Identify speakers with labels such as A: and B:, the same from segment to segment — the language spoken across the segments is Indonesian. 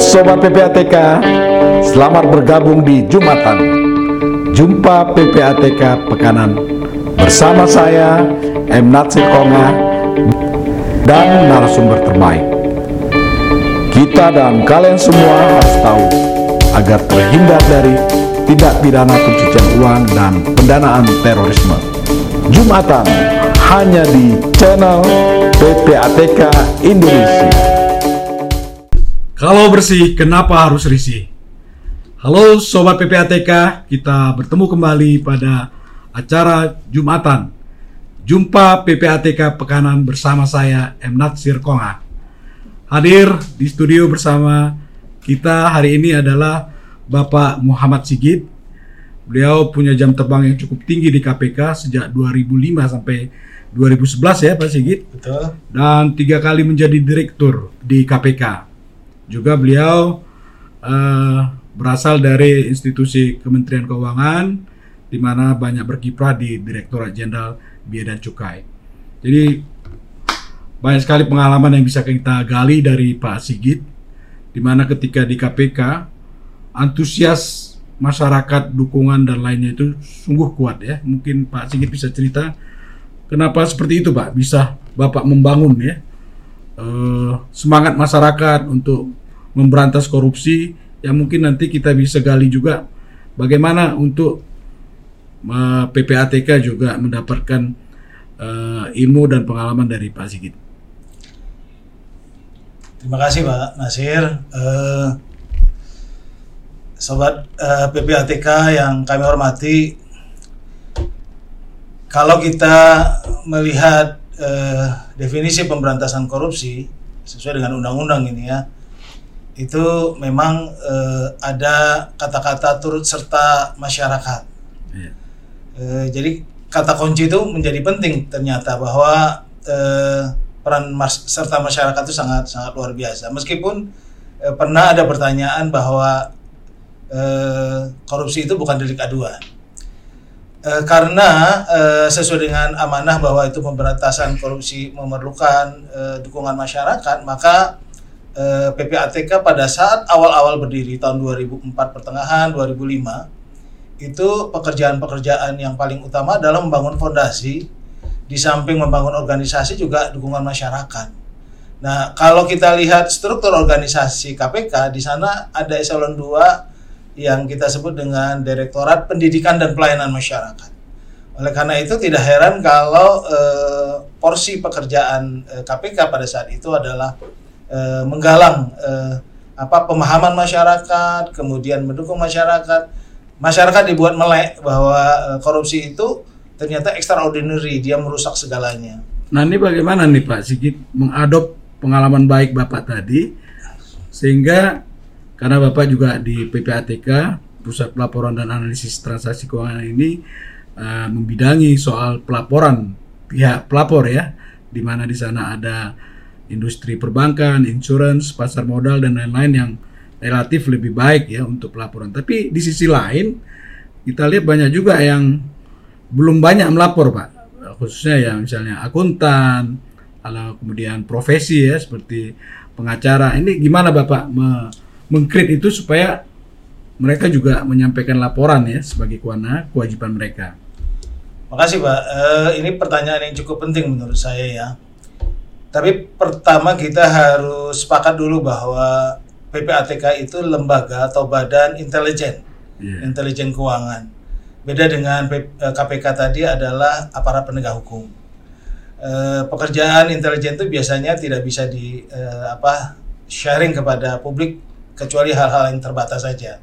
A: Sobat PPATK, selamat bergabung di Jumatan. Jumpa PPATK Pekanan bersama saya M. Natsir Konga dan narasumber terbaik. Kita dan kalian semua harus tahu agar terhindar dari tindak pidana pencucian uang dan pendanaan terorisme. Jumatan hanya di channel PPATK Indonesia.
B: Kalau bersih, kenapa harus risih? Halo Sobat PPATK, kita bertemu kembali pada acara Jumatan. Jumpa PPATK Pekanan bersama saya, M. Natsir Konga. Hadir di studio bersama kita hari ini adalah Bapak Muhammad Sigit. Beliau punya jam terbang yang cukup tinggi di KPK sejak 2005 sampai 2011 ya Pak Sigit.
C: Betul.
B: Dan tiga kali menjadi direktur di KPK. Juga beliau eh, berasal dari institusi Kementerian Keuangan, di mana banyak berkiprah di Direktorat Jenderal Bea dan Cukai. Jadi banyak sekali pengalaman yang bisa kita gali dari Pak Sigit, di mana ketika di KPK antusias masyarakat, dukungan dan lainnya itu sungguh kuat ya. Mungkin Pak Sigit bisa cerita kenapa seperti itu Pak, bisa Bapak membangun ya eh, semangat masyarakat untuk memberantas korupsi yang mungkin nanti kita bisa gali juga bagaimana untuk PPATK juga mendapatkan eh, ilmu dan pengalaman dari Pak Sigit.
C: Terima kasih Pak Nasir. Eh, Sobat eh, PPATK yang kami hormati, kalau kita melihat eh, definisi pemberantasan korupsi sesuai dengan undang-undang ini ya, itu memang eh, ada kata-kata turut serta masyarakat.
B: Iya.
C: Eh, jadi kata kunci itu menjadi penting ternyata bahwa eh, peran mas- serta masyarakat itu sangat sangat luar biasa. Meskipun eh, pernah ada pertanyaan bahwa eh, korupsi itu bukan delik aduan. Eh, karena eh, sesuai dengan amanah bahwa itu pemberantasan korupsi memerlukan eh, dukungan masyarakat, maka eh, PPATK pada saat awal-awal berdiri tahun 2004 pertengahan 2005 itu pekerjaan-pekerjaan yang paling utama adalah membangun fondasi di samping membangun organisasi juga dukungan masyarakat. Nah, kalau kita lihat struktur organisasi KPK di sana ada eselon 2 yang kita sebut dengan Direktorat Pendidikan dan Pelayanan Masyarakat. Oleh karena itu tidak heran kalau eh, porsi pekerjaan eh, KPK pada saat itu adalah eh, menggalang eh, apa pemahaman masyarakat, kemudian mendukung masyarakat. Masyarakat dibuat melek bahwa eh, korupsi itu ternyata extraordinary, dia merusak segalanya.
B: Nah ini bagaimana nih Pak Sigit mengadop pengalaman baik Bapak tadi sehingga karena Bapak juga di PPATK Pusat Pelaporan dan Analisis Transaksi Keuangan ini eh, membidangi soal pelaporan pihak pelapor ya di mana di sana ada industri perbankan, insurance, pasar modal dan lain-lain yang relatif lebih baik ya untuk pelaporan. Tapi di sisi lain kita lihat banyak juga yang belum banyak melapor Pak, khususnya ya misalnya akuntan, kalau kemudian profesi ya seperti pengacara. Ini gimana Bapak me mengkrit itu supaya mereka juga menyampaikan laporan ya sebagai kewana kewajiban mereka.
C: Makasih Pak. Eh, ini pertanyaan yang cukup penting menurut saya ya. Tapi pertama kita harus sepakat dulu bahwa PPATK itu lembaga atau badan intelijen,
B: Iya.
C: intelijen keuangan. Beda dengan KPK tadi adalah aparat penegak hukum. Eh, pekerjaan intelijen itu biasanya tidak bisa di eh, apa sharing kepada publik kecuali hal-hal yang terbatas saja.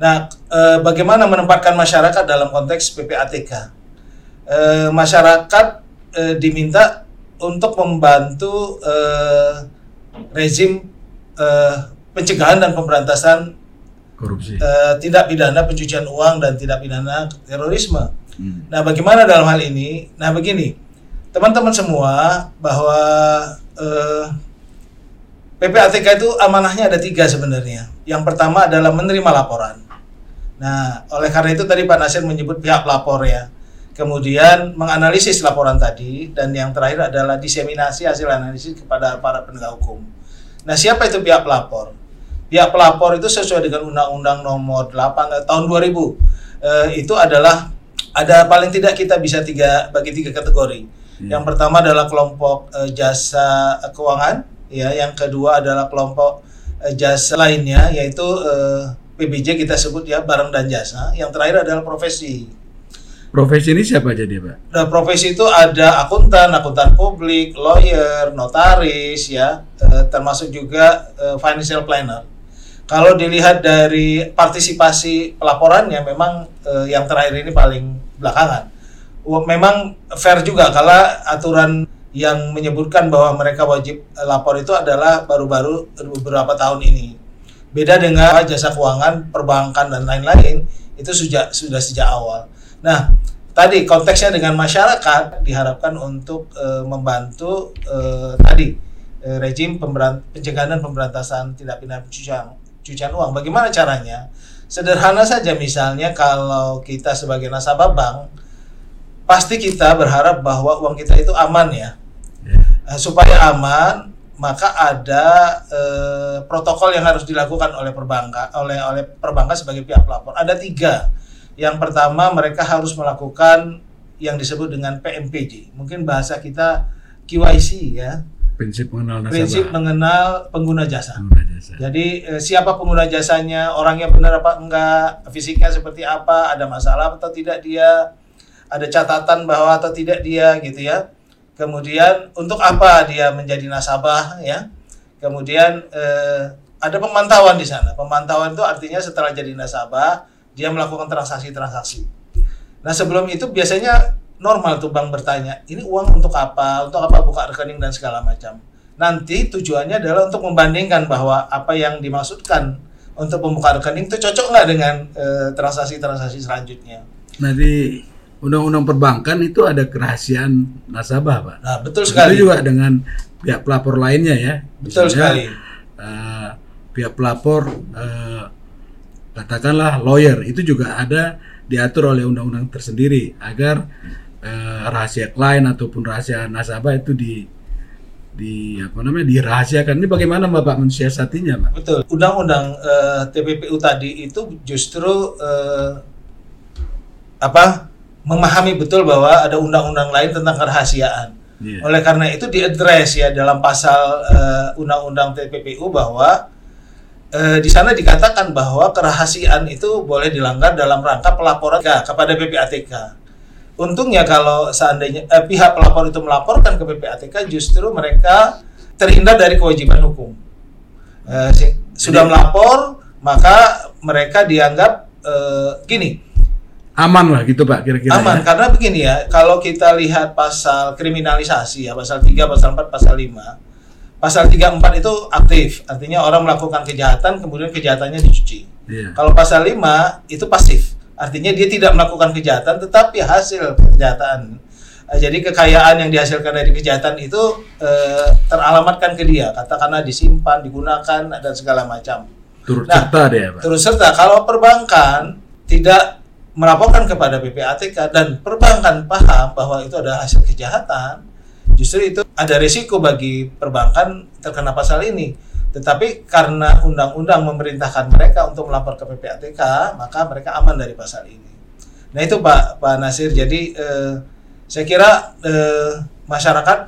C: Nah, eh, bagaimana menempatkan masyarakat dalam konteks PPATK? Eh, masyarakat eh, diminta untuk membantu eh, rezim eh, pencegahan dan pemberantasan
B: Korupsi.
C: eh, tindak pidana pencucian uang dan tindak pidana terorisme.
B: Hmm.
C: Nah, bagaimana dalam hal ini? Nah, begini, teman-teman semua bahwa eh, PPATK itu amanahnya ada tiga sebenarnya. Yang pertama adalah menerima laporan. Nah, oleh karena itu tadi Pak Nasir menyebut pihak pelapor ya. Kemudian menganalisis laporan tadi dan yang terakhir adalah diseminasi hasil analisis kepada para penegak hukum. Nah, siapa itu pihak pelapor? pihak pelapor itu sesuai dengan Undang-Undang Nomor 8 eh, tahun 2000 eh, itu adalah ada paling tidak kita bisa tiga bagi tiga kategori.
B: Iya.
C: Yang pertama adalah kelompok eh, jasa keuangan, ya. Yang kedua adalah kelompok eh, jasa lainnya, yaitu eh, PBJ kita sebut ya barang dan jasa. Yang terakhir adalah profesi.
B: Profesi ini siapa aja dia, Pak?
C: Nah, profesi itu ada akuntan, akuntan publik, lawyer, notaris, ya, eh, termasuk juga eh, financial planner. Kalau dilihat dari partisipasi pelaporannya, memang eh, yang terakhir ini paling belakangan. Memang fair juga kalau aturan yang menyebutkan bahwa mereka wajib lapor itu adalah baru-baru beberapa tahun ini. Beda dengan jasa keuangan, perbankan dan lain-lain itu sudah sudah sejak awal. Nah, tadi konteksnya dengan masyarakat diharapkan untuk eh, membantu eh, tadi eh, rejim pemberan- pencegahan dan pemberantasan tindak pidana pencucian pencucian uang. Bagaimana caranya? Sederhana saja misalnya kalau kita sebagai nasabah bank pasti kita berharap bahwa uang kita itu aman ya.
B: Ya.
C: Eh, supaya aman maka ada eh, protokol yang harus dilakukan oleh perbankan oleh oleh perbankan sebagai pihak pelapor ada tiga yang pertama mereka harus melakukan yang disebut dengan PMPJ mungkin bahasa kita KYC ya
B: Prinsip mengenal nasabah.
C: prinsip mengenal pengguna jasa
B: Pengguna jasa.
C: jadi eh, siapa pengguna jasanya, orangnya benar apa enggak, fisiknya seperti apa, ada masalah atau tidak dia, ada catatan bahwa atau tidak dia gitu ya. Kemudian untuk apa dia menjadi nasabah ya. Kemudian eh, ada pemantauan di sana. Pemantauan itu artinya setelah jadi nasabah dia melakukan transaksi-transaksi. Nah sebelum itu biasanya normal tuh bank bertanya, ini uang untuk apa, untuk apa buka rekening dan segala macam. Nanti tujuannya adalah untuk membandingkan bahwa apa yang dimaksudkan untuk membuka rekening itu cocok nggak dengan eh, transaksi-transaksi selanjutnya.
B: Nah di Undang-Undang Perbankan itu ada kerahasiaan nasabah, Pak.
C: Nah betul
B: Itu
C: sekali.
B: juga dengan pihak pelapor lainnya ya.
C: Betul
B: Misalnya,
C: sekali.
B: eh, pihak pelapor eh, katakanlah lawyer itu juga ada diatur oleh undang-undang tersendiri agar eh, rahasia klien ataupun rahasia nasabah itu di di apa namanya dirahasiakan. Ini bagaimana Bapak mensiasatinya, Pak?
C: Betul. Undang-undang eh, TPPU tadi itu justru eh, apa memahami betul bahwa ada undang-undang lain tentang kerahasiaan.
B: Iya.
C: Oleh karena itu diadres ya dalam pasal eh, undang-undang TPPU bahwa eh, di sana dikatakan bahwa kerahasiaan itu boleh dilanggar dalam rangka pelaporan kepada PPATK. Untungnya kalau seandainya eh, pihak pelapor itu melaporkan ke PPATK justru mereka terhindar dari kewajiban hukum. Eh, sudah melapor maka mereka dianggap eh, gini
B: Aman lah gitu, Pak, kira-kira.
C: aman
B: ya?
C: karena begini ya kalau kita lihat pasal kriminalisasi ya pasal 3 pasal 4 pasal 5 pasal 3 4 itu aktif. Artinya orang melakukan kejahatan kemudian kejahatannya dicuci.
B: Iya.
C: kalau pasal 5 itu pasif. Artinya dia tidak melakukan kejahatan tetapi hasil kejahatan. Eh, jadi kekayaan yang dihasilkan dari kejahatan itu eh, teralamatkan ke dia. Katakanlah disimpan digunakan dan segala macam.
B: Turut
C: Nah,
B: serta dia, Pak.
C: Terus serta. Kalau perbankan tidak melaporkan kepada PPATK dan perbankan paham bahwa itu adalah hasil kejahatan, justru itu ada risiko bagi perbankan terkena pasal ini. Tetapi karena undang-undang memerintahkan mereka untuk melapor ke PPATK, maka mereka aman dari pasal ini. Nah itu Pak Pak Nasir. Jadi eh, saya kira eh, masyarakat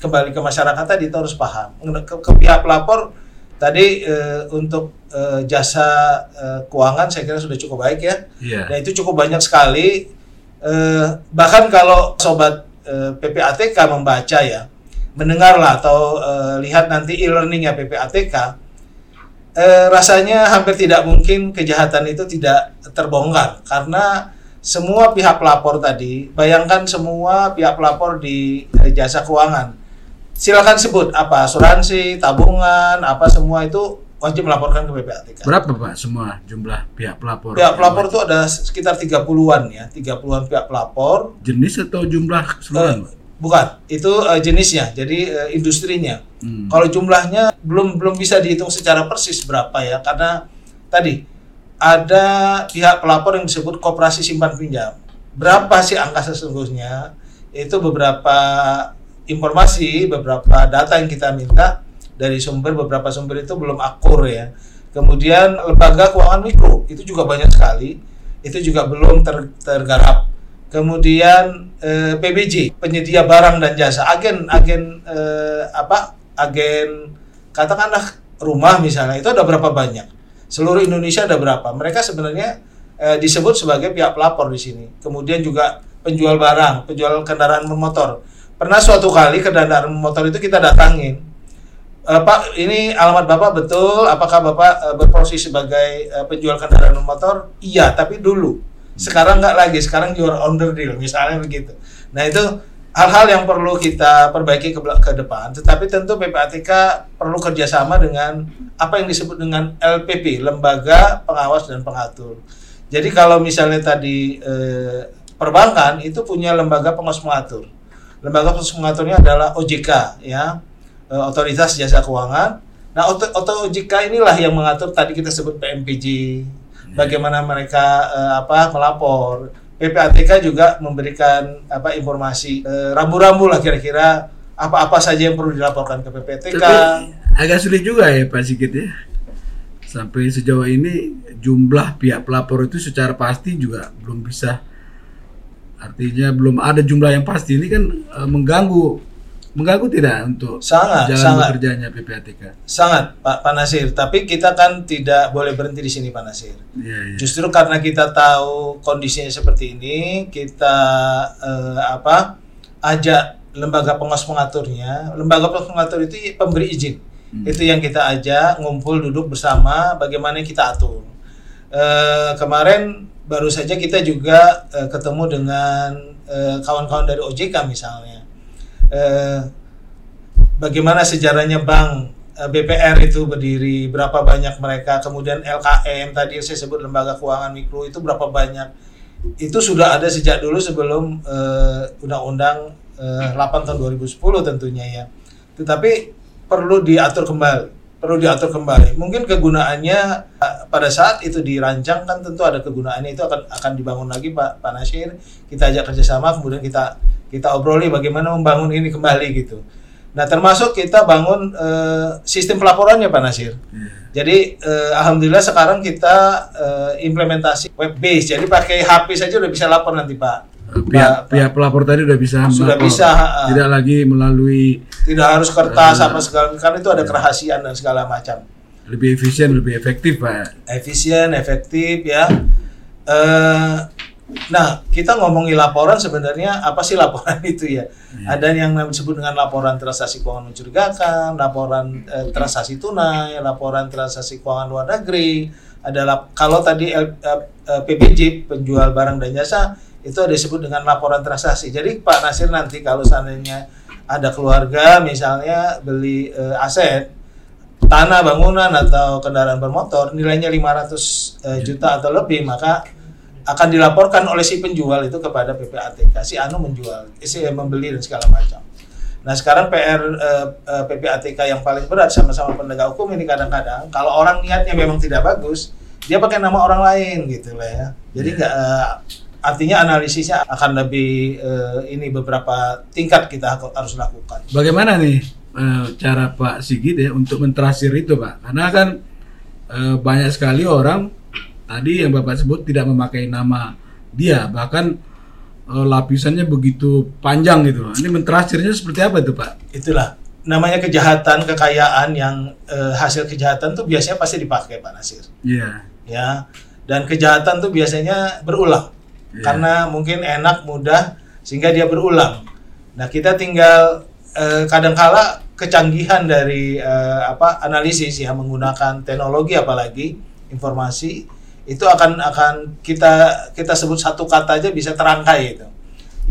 C: kembali ke masyarakat tadi itu harus paham. Ke, ke pihak pelapor tadi eh, untuk eh, jasa eh, keuangan saya kira sudah cukup baik ya.
B: Iya.
C: Nah itu cukup banyak sekali. Eh, bahkan kalau sobat eh, PPATK membaca ya, mendengarlah atau eh, lihat nanti e-learningnya PPATK, eh, rasanya hampir tidak mungkin kejahatan itu tidak terbongkar karena semua pihak pelapor tadi, bayangkan semua pihak pelapor di jasa keuangan, silakan sebut apa asuransi, tabungan, apa semua itu wajib melaporkan ke PPATK.
B: Berapa, Pak, semua jumlah pihak pelapor?
C: Pihak pelapor itu ada sekitar 30-an ya, 30-an pihak pelapor.
B: jenis atau jumlah keseluruhan,
C: Eh,
B: Pak?
C: bukan, itu eh, jenisnya, jadi eh, industrinya.
B: Hmm.
C: Kalau jumlahnya belum belum bisa dihitung secara persis berapa ya, karena tadi ada pihak pelapor yang disebut koperasi simpan pinjam. Berapa sih angka sesungguhnya? Itu beberapa informasi, beberapa data yang kita minta dari sumber beberapa sumber itu belum akur ya. Kemudian lembaga keuangan mikro itu juga banyak sekali, itu juga belum ter, tergarap. Kemudian eh, PBJ penyedia barang dan jasa, agen agen eh, apa agen katakanlah rumah misalnya itu ada berapa banyak? Seluruh Indonesia ada berapa? Mereka sebenarnya eh, disebut sebagai pihak pelapor di sini. Kemudian juga penjual barang, penjual kendaraan bermotor. Pernah suatu kali kendaraan motor itu kita datangin, Uh, Pak, ini alamat Bapak betul? Apakah Bapak uh, berprofesi sebagai uh, penjual kendaraan motor? Iya, tapi dulu. Sekarang nggak lagi. Sekarang jual on the deal, misalnya begitu. Nah itu hal-hal yang perlu kita perbaiki ke, ke depan. Tetapi tentu PPATK perlu kerjasama dengan apa yang disebut dengan LPP, Lembaga Pengawas dan Pengatur. Jadi kalau misalnya tadi eh, perbankan itu punya lembaga pengawas pengatur. Lembaga pengawas pengaturnya adalah OJK, ya uh, otoritas jasa keuangan. Nah, oto OJK inilah yang mengatur tadi kita sebut PMPJ, bagaimana mereka uh, apa melapor. PPATK juga memberikan apa informasi uh, rambu-rambu lah kira-kira apa-apa saja yang perlu dilaporkan ke PPATK.
B: Tapi agak sulit juga ya Pak Sigit ya. Sampai sejauh ini jumlah pihak pelapor itu secara pasti juga belum bisa. Artinya belum ada jumlah yang pasti. Ini kan mengganggu mengganggu tidak untuk
C: sangat,
B: jalan
C: sangat.
B: bekerjanya PPATK?
C: Sangat, Pak, Pak Nasir. Tapi kita kan tidak boleh berhenti di sini, Pak Nasir.
B: Ya, ya.
C: Justru karena kita tahu kondisinya seperti ini, kita eh, apa ajak lembaga pengawas pengaturnya. Lembaga pengawas pengatur itu pemberi izin. Hmm. Itu yang kita ajak ngumpul duduk bersama, bagaimana kita atur. Eh, kemarin baru saja kita juga eh, ketemu dengan eh, kawan-kawan dari OJK misalnya eh, bagaimana sejarahnya bank eh, BPR itu berdiri, berapa banyak mereka, kemudian LKM tadi saya sebut lembaga keuangan mikro itu berapa banyak. Itu sudah ada sejak dulu sebelum eh, Undang-Undang eh, 8 tahun 2010 tentunya ya. Tetapi perlu diatur kembali perlu diatur kembali. Mungkin kegunaannya eh, pada saat itu dirancang kan tentu ada kegunaannya itu akan akan dibangun lagi Pak Pak Nasir. Kita ajak kerjasama kemudian kita kita obroli bagaimana membangun ini kembali gitu. Nah termasuk kita bangun uh, sistem pelaporannya Pak Nasir. Hmm. Jadi uh, alhamdulillah sekarang kita uh, implementasi web base. Jadi pakai HP saja udah bisa lapor nanti Pak
B: pihak, pihak pelapor tadi sudah bisa
C: sudah melapor. bisa
B: tidak lagi melalui
C: tidak harus kertas uh, apa segala karena itu ada kerahasiaan dan segala macam.
B: lebih efisien lebih efektif pak.
C: Efisien efektif ya. Uh, nah kita ngomongin laporan sebenarnya apa sih laporan itu ya? Hmm. ada yang disebut dengan laporan transaksi keuangan mencurigakan laporan eh, transaksi tunai laporan transaksi keuangan luar negeri. Adalah kalau tadi eh, eh, PBJ penjual barang dan jasa itu ada disebut dengan laporan transaksi. Jadi Pak Nasir nanti kalau seandainya ada keluarga misalnya beli e, aset tanah bangunan atau kendaraan bermotor nilainya 500 e, eh, juta atau lebih maka akan dilaporkan oleh si penjual itu kepada PPATK si anu menjual si membeli dan segala macam. Nah sekarang PR PPATK yang paling berat sama-sama penegak hukum ini kadang-kadang kalau orang niatnya memang tidak bagus dia pakai nama orang lain gitu lah ya. Jadi iya. nggak artinya analisisnya akan lebih uh, ini beberapa tingkat kita harus lakukan.
B: Bagaimana nih uh, cara Pak Sigit ya untuk mentrasir itu Pak? Karena kan uh, banyak sekali orang tadi yang Bapak sebut tidak memakai nama dia, bahkan uh, lapisannya begitu panjang gitu. Ini mentrasirnya seperti apa itu Pak?
C: Itulah namanya kejahatan kekayaan yang uh, hasil kejahatan tuh biasanya pasti dipakai Pak Nasir.
B: Iya.
C: Yeah. Ya. Dan kejahatan tuh biasanya berulang yeah. karena mungkin enak mudah sehingga dia berulang. Nah kita tinggal eh, kadangkala kecanggihan dari eh, apa analisis ya menggunakan teknologi apalagi informasi itu akan akan kita kita sebut satu kata aja bisa terangkai itu.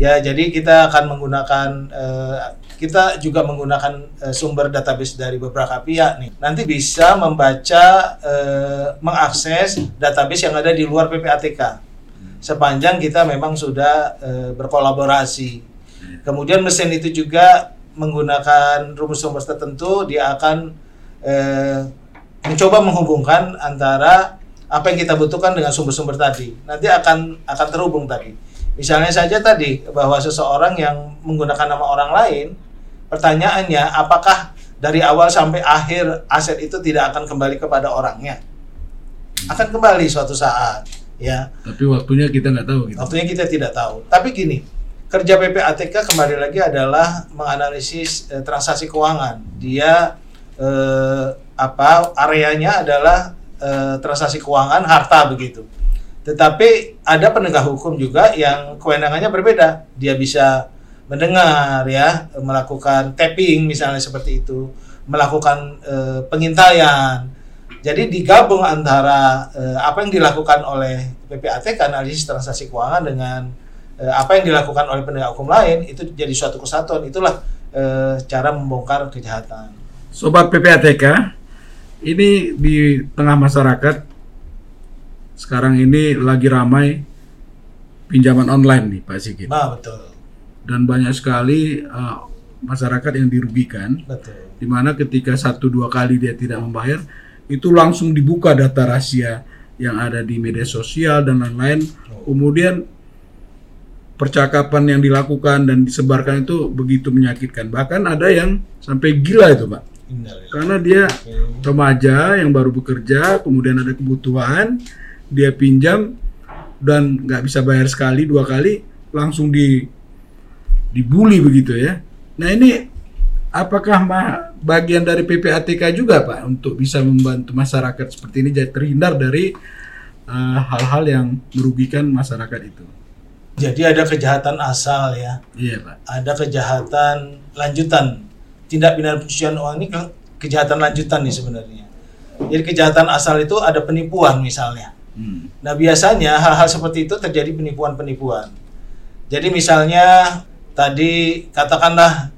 C: Ya jadi kita akan menggunakan eh, kita juga menggunakan eh, sumber database dari beberapa pihak nih. Nanti bisa membaca eh, mengakses database yang ada di luar PPATK sepanjang kita memang sudah e, berkolaborasi. Kemudian mesin itu juga menggunakan rumus-rumus tertentu, dia akan e, mencoba menghubungkan antara apa yang kita butuhkan dengan sumber-sumber tadi. Nanti akan akan terhubung tadi. Misalnya saja tadi bahwa seseorang yang menggunakan nama orang lain, pertanyaannya apakah dari awal sampai akhir aset itu tidak akan kembali kepada orangnya? akan kembali suatu saat ya.
B: Tapi waktunya kita nggak tahu gitu.
C: waktunya kita tidak tahu. Tapi gini kerja PPATK kembali lagi adalah menganalisis eh, transaksi keuangan. Dia eh, apa areanya adalah eh, transaksi keuangan harta begitu. Tetapi ada penegak hukum juga yang kewenangannya berbeda. Dia bisa mendengar ya melakukan tapping misalnya seperti itu melakukan eh, pengintaian jadi digabung antara eh, apa yang dilakukan oleh PPATK analisis transaksi keuangan dengan eh, apa yang dilakukan oleh penegak hukum lain itu jadi suatu kesatuan itulah eh, cara membongkar kejahatan.
B: Sobat PPATK, ini di tengah masyarakat sekarang ini lagi ramai pinjaman online nih Pak Sigit.
C: Nah, betul.
B: Dan banyak sekali eh, masyarakat yang dirugikan
C: Betul.
B: di mana ketika satu dua kali dia tidak membayar itu langsung dibuka data rahasia yang ada di media sosial dan lain-lain. Kemudian percakapan yang dilakukan dan disebarkan itu begitu menyakitkan. Bahkan ada yang sampai gila itu pak. Karena dia remaja yang baru bekerja kemudian ada kebutuhan dia pinjam dan nggak bisa bayar sekali dua kali langsung di dibully begitu ya. Nah ini apakah bagian dari PPATK juga pak untuk bisa membantu masyarakat seperti ini jadi terhindar dari eh, hal-hal yang merugikan masyarakat itu
C: Jadi ada kejahatan asal ya,
B: iya pak
C: ada kejahatan lanjutan. Tindak pidana pencucian uang ini ke- kejahatan lanjutan nih sebenarnya. Jadi kejahatan asal itu ada penipuan misalnya.
B: Hmm.
C: Nah biasanya hal-hal seperti itu terjadi penipuan-penipuan. Jadi misalnya tadi katakanlah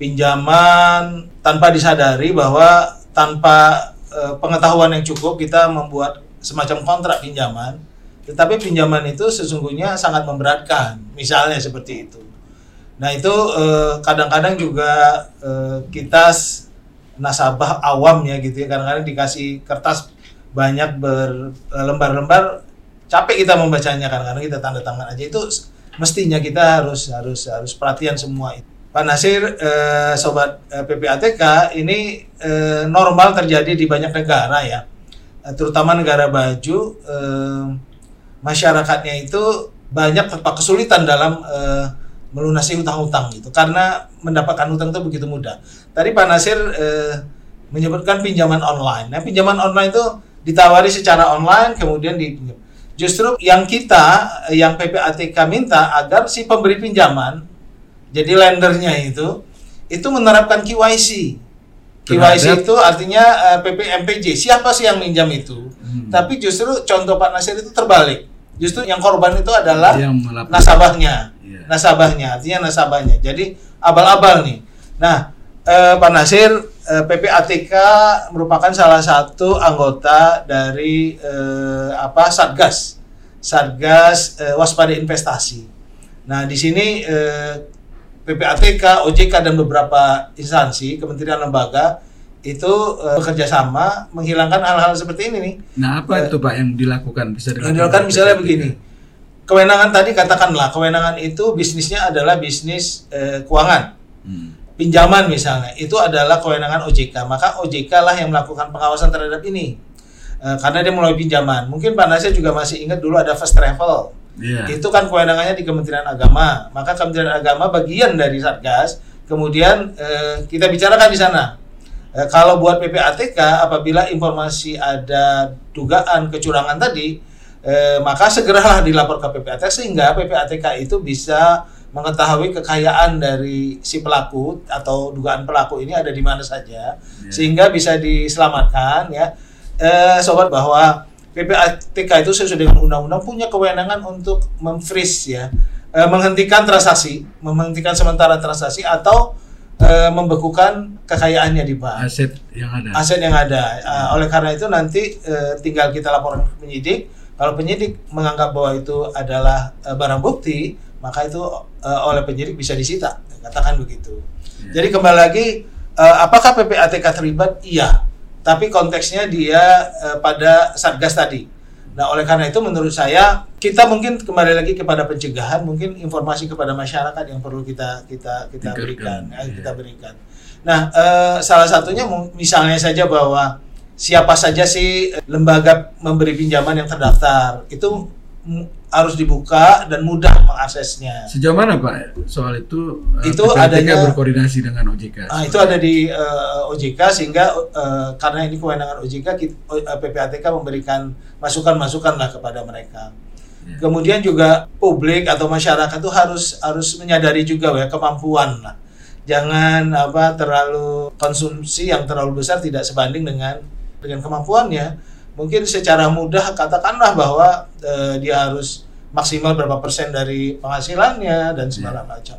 C: pinjaman tanpa disadari bahwa tanpa eh, pengetahuan yang cukup kita membuat semacam kontrak pinjaman, tetapi pinjaman itu sesungguhnya sangat memberatkan, misalnya seperti itu. Nah itu eh, kadang-kadang juga eh, kita nasabah awam ya gitu ya, kadang-kadang dikasih kertas banyak berlembar-lembar, capek kita membacanya kadang-kadang kita tanda tangan aja itu mestinya kita harus harus harus perhatian semua itu. Pak Nasir, eh, sobat eh, PPATK, ini eh, normal terjadi di banyak negara ya, Eh, terutama negara baju. eh, masyarakatnya itu banyak terpa kesulitan dalam eh, melunasi hutang-hutang gitu karena mendapatkan hutang itu begitu mudah. Tadi Pak Nasir eh, menyebutkan pinjaman online. Nah, pinjaman online itu ditawari secara online kemudian di justru yang kita eh, yang PPATK minta agar si pemberi pinjaman jadi lendernya itu itu menerapkan KYC. KYC
B: Terhadap-
C: itu artinya eh, PPMPJ. Siapa sih yang minjam itu?
B: Hmm.
C: Tapi justru contoh Pak Nasir itu terbalik. Justru yang korban itu adalah nasabahnya.
B: Iya.
C: Nasabahnya, artinya nasabahnya. Jadi abal-abal nih. Nah, eh, Pak Nasir, eh, PPATK merupakan salah satu anggota dari eh, apa Satgas, Satgas eh, Waspada Investasi. Nah, di sini eh, PPATK, OJK dan beberapa instansi, kementerian lembaga itu eh, bekerja sama menghilangkan hal-hal seperti ini nih.
B: nah apa itu pak yang dilakukan bisa
C: Yang dilakukan misalnya begini. Kewenangan tadi katakanlah kewenangan itu bisnisnya adalah bisnis eh, keuangan.
B: Hmm.
C: Pinjaman misalnya itu adalah kewenangan OJK. Maka OJK lah yang melakukan pengawasan terhadap ini. Eh, karena dia mulai pinjaman. Mungkin Pak Nasir juga masih ingat dulu ada first travel.
B: Iya.
C: Itu kan kewenangannya di Kementerian Agama. Maka Kementerian Agama bagian dari Satgas. Kemudian eh, kita bicarakan di sana. Eh, kalau buat PPATK apabila informasi ada dugaan kecurangan tadi, eh, maka segeralah dilapor ke PPATK sehingga PPATK itu bisa mengetahui kekayaan dari si pelaku atau dugaan pelaku ini ada di mana saja sehingga bisa diselamatkan ya. Eh, sobat bahwa PPATK itu sesuai dengan undang-undang punya kewenangan untuk memfreeze ya, eh, menghentikan transaksi, menghentikan sementara transaksi atau eh, membekukan kekayaannya di bank
B: aset yang ada
C: aset yang ada. Uh, oleh karena itu nanti uh, tinggal kita laporan ke penyidik. Kalau penyidik menganggap bahwa itu adalah uh, barang bukti, maka itu uh, oleh penyidik bisa disita. Katakan begitu.
B: Ya.
C: Jadi kembali lagi, uh, apakah PPATK terlibat? Iya. Tapi konteksnya dia uh, pada satgas tadi. Nah, oleh karena itu menurut saya kita mungkin kembali lagi kepada pencegahan, mungkin informasi kepada masyarakat yang perlu kita kita kita berikan, eh,
B: iya.
C: kita berikan. Nah, eh, salah satunya misalnya saja bahwa siapa saja sih lembaga memberi pinjaman yang terdaftar itu harus dibuka dan mudah mengaksesnya.
B: Sejauh mana Pak soal itu? eh,
C: Itu adanya-
B: berkoordinasi dengan OJK.
C: Nah, itu ada di eh, OJK sehingga eh, karena ini kewenangan OJK kit- o- eh, PPATK memberikan masukan-masukan lah kepada mereka.
B: Ya.
C: Kemudian juga publik atau masyarakat itu harus harus menyadari juga ya kemampuan lah. Jangan apa terlalu konsumsi yang terlalu besar tidak sebanding dengan dengan kemampuannya. Mungkin secara mudah katakanlah bahwa eh, dia harus maksimal berapa persen dari penghasilannya dan segala macam.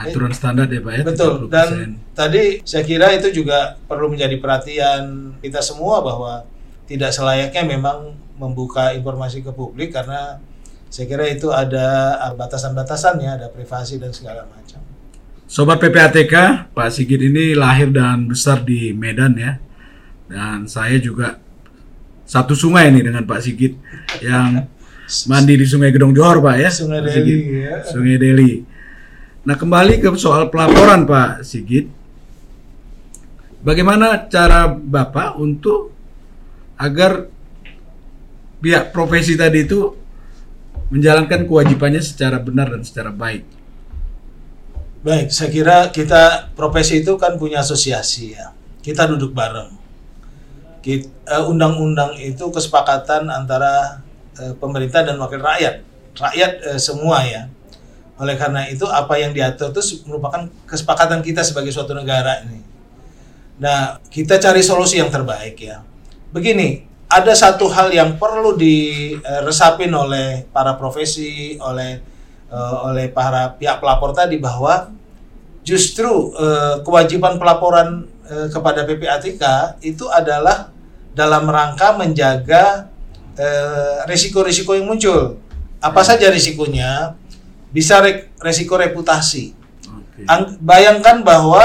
B: Aturan standar ya Pak ya.
C: Betul.
B: 30%.
C: Dan tadi saya kira itu juga perlu menjadi perhatian kita semua bahwa tidak selayaknya memang membuka informasi ke publik karena saya kira itu ada batasan-batasannya, ada privasi dan segala macam.
B: Sobat PPATK, Pak Sigit ini lahir dan besar di Medan ya. Dan saya juga satu sungai nih dengan Pak Sigit yang mandi di Sungai Gedong Johor Pak ya.
C: Sungai
B: Pak
C: Deli, ya.
B: Sungai Deli. Nah kembali ke soal pelaporan Pak Sigit. Bagaimana cara Bapak untuk agar pihak profesi tadi itu menjalankan kewajibannya secara benar dan secara baik?
C: Baik, saya kira kita profesi itu kan punya asosiasi ya. Kita duduk bareng. Eh, Undang-undang itu kesepakatan antara eh, pemerintah dan wakil rakyat. Rakyat eh, semua ya. Oleh karena itu apa yang diatur itu merupakan kesepakatan kita sebagai suatu negara ini. Nah, kita cari solusi yang terbaik ya. Begini, ada satu hal yang perlu diresapin oleh para profesi, oleh eh, oleh para pihak pelapor tadi bahwa justru eh, kewajiban pelaporan eh, kepada PPATK itu adalah dalam rangka menjaga eh, risiko-risiko yang muncul. Apa saja risikonya? Bisa re- resiko reputasi. Ang- bayangkan bahwa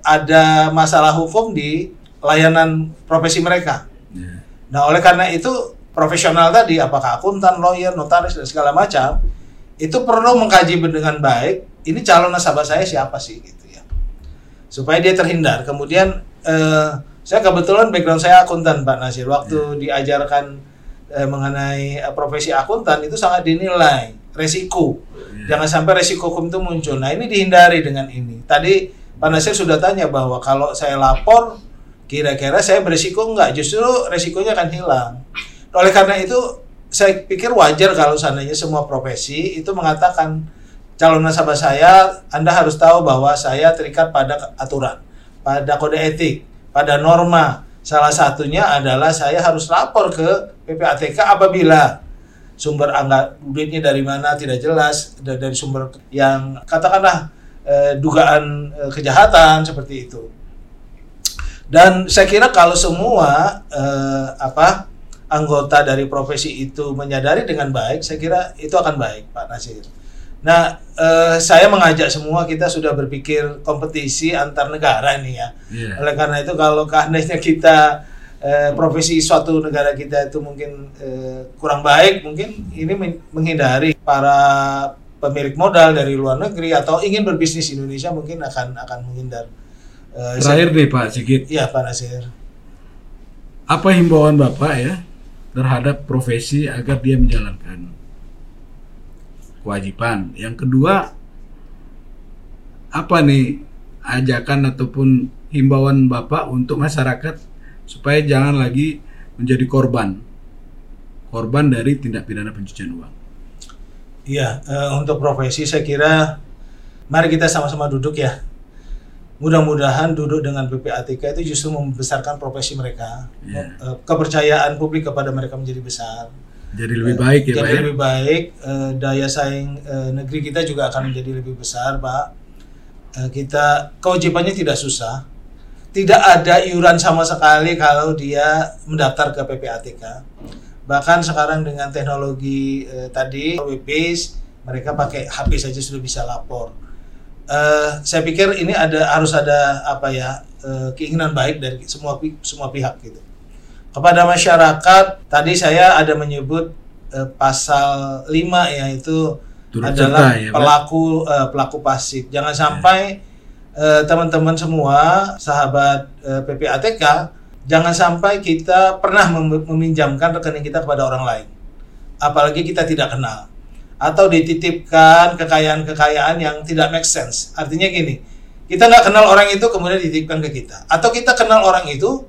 C: ada masalah hukum di layanan profesi mereka.
B: Ya.
C: Nah, oleh karena itu profesional tadi, apakah akuntan, lawyer, notaris dan segala macam, itu perlu mengkaji dengan baik. Ini calon nasabah saya siapa sih, gitu ya, supaya dia terhindar. Kemudian eh, saya kebetulan background saya akuntan, Pak Nasir. Waktu diajarkan eh, mengenai eh, profesi akuntan itu sangat dinilai resiko. Jangan sampai resiko hukum itu muncul. Nah, ini dihindari dengan ini. Tadi Pak Nasir sudah tanya bahwa kalau saya lapor kira-kira saya berisiko enggak justru resikonya akan hilang oleh karena itu saya pikir wajar kalau seandainya semua profesi itu mengatakan calon nasabah saya Anda harus tahu bahwa saya terikat pada aturan pada kode etik pada norma salah satunya adalah saya harus lapor ke PPATK apabila sumber anggaran duitnya dari mana tidak jelas da- dari sumber yang katakanlah eh, dugaan eh, kejahatan seperti itu dan saya kira kalau semua eh, apa anggota dari profesi itu menyadari dengan baik, saya kira itu akan baik, Pak Nasir. Nah, eh, saya mengajak semua kita sudah berpikir kompetisi antar negara nih ya.
B: Iya.
C: Oleh karena itu kalau seandainya kita eh, profesi suatu negara kita itu mungkin eh, kurang baik, mungkin ini men- menghindari para pemilik modal dari luar negeri atau ingin berbisnis di Indonesia mungkin akan akan menghindar. Eh,
B: Terakhir nih Pak Sigit,
C: Iya Pak Nasir.
B: apa himbauan Bapak ya terhadap profesi agar dia menjalankan kewajiban? Yang kedua, apa nih ajakan ataupun himbauan Bapak untuk masyarakat supaya jangan lagi menjadi korban korban dari tindak pidana pencucian uang.
C: Iya, eh, untuk profesi saya kira mari kita sama-sama duduk ya. Mudah-mudahan duduk dengan PPATK itu justru membesarkan profesi mereka.
B: Iya.
C: Eh, kepercayaan publik kepada mereka menjadi besar.
B: Jadi lebih baik ya
C: Jadi
B: Pak ya.
C: lebih baik, eh, daya saing eh, negeri kita juga akan menjadi lebih besar, Pak. Eh, kita kewajibannya tidak susah. Tidak ada iuran sama sekali kalau dia mendaftar ke PPATK. Bahkan sekarang dengan teknologi eh, tadi web-based, mereka pakai HP saja sudah bisa lapor. Eh, saya pikir ini ada harus ada apa ya eh, keinginan baik dari semua semua pihak gitu kepada masyarakat tadi saya ada menyebut eh, pasal 5 yaitu
B: Turut
C: adalah
B: serta ya,
C: pelaku eh, pelaku pasif. Jangan sampai eh, teman-teman semua sahabat eh, PPATK jangan sampai kita pernah mem- meminjamkan rekening kita kepada orang lain. Apalagi kita tidak kenal. Atau dititipkan kekayaan-kekayaan yang tidak make sense. Artinya gini, kita nggak kenal orang itu kemudian dititipkan ke kita. Atau kita kenal orang itu,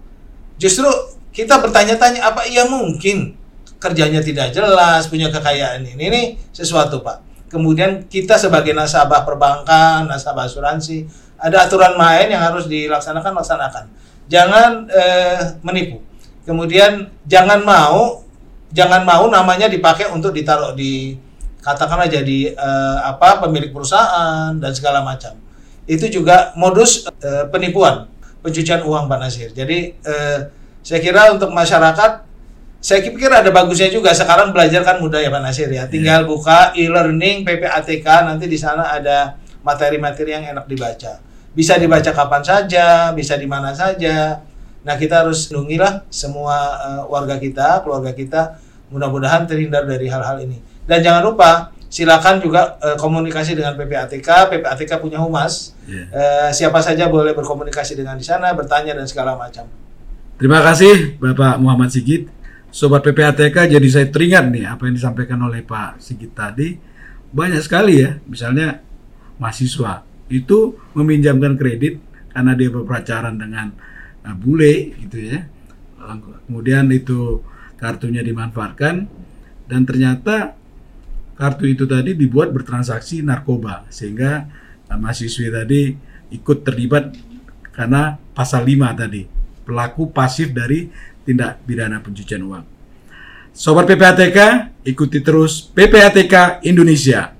C: justru kita bertanya-tanya apa iya mungkin kerjanya tidak jelas, punya kekayaan ini. Ini sesuatu Pak. Kemudian kita sebagai nasabah perbankan, nasabah asuransi, ada aturan main yang harus dilaksanakan, laksanakan. Jangan eh, menipu. Kemudian jangan mau, jangan mau namanya dipakai untuk ditaruh di katakanlah jadi eh, apa pemilik perusahaan dan segala macam. Itu juga modus eh, penipuan, pencucian uang Pak Nasir. Jadi eh, saya kira untuk masyarakat saya pikir ada bagusnya juga sekarang belajar kan mudah ya Pak Nasir ya. Tinggal buka e-learning PPATK nanti di sana ada materi-materi yang enak dibaca. Bisa dibaca kapan saja, bisa di mana saja. Nah, kita harus lindungilah semua eh, warga kita, keluarga kita mudah-mudahan terhindar dari hal-hal ini. Dan jangan lupa silakan juga eh, komunikasi dengan PPATK. PPATK punya humas.
B: Iya.
C: Eh, siapa saja boleh berkomunikasi dengan di sana, bertanya dan segala macam.
B: Terima kasih Bapak Muhammad Sigit. Sobat PPATK jadi saya teringat nih apa yang disampaikan oleh Pak Sigit tadi. Banyak sekali ya, misalnya mahasiswa itu meminjamkan kredit karena dia berpacaran dengan uh, bule gitu ya. Kemudian itu kartunya dimanfaatkan dan ternyata kartu itu tadi dibuat bertransaksi narkoba sehingga uh, mahasiswi tadi ikut terlibat karena pasal 5 tadi pelaku pasif dari tindak pidana pencucian uang. Sobat PPATK, ikuti terus PPATK Indonesia.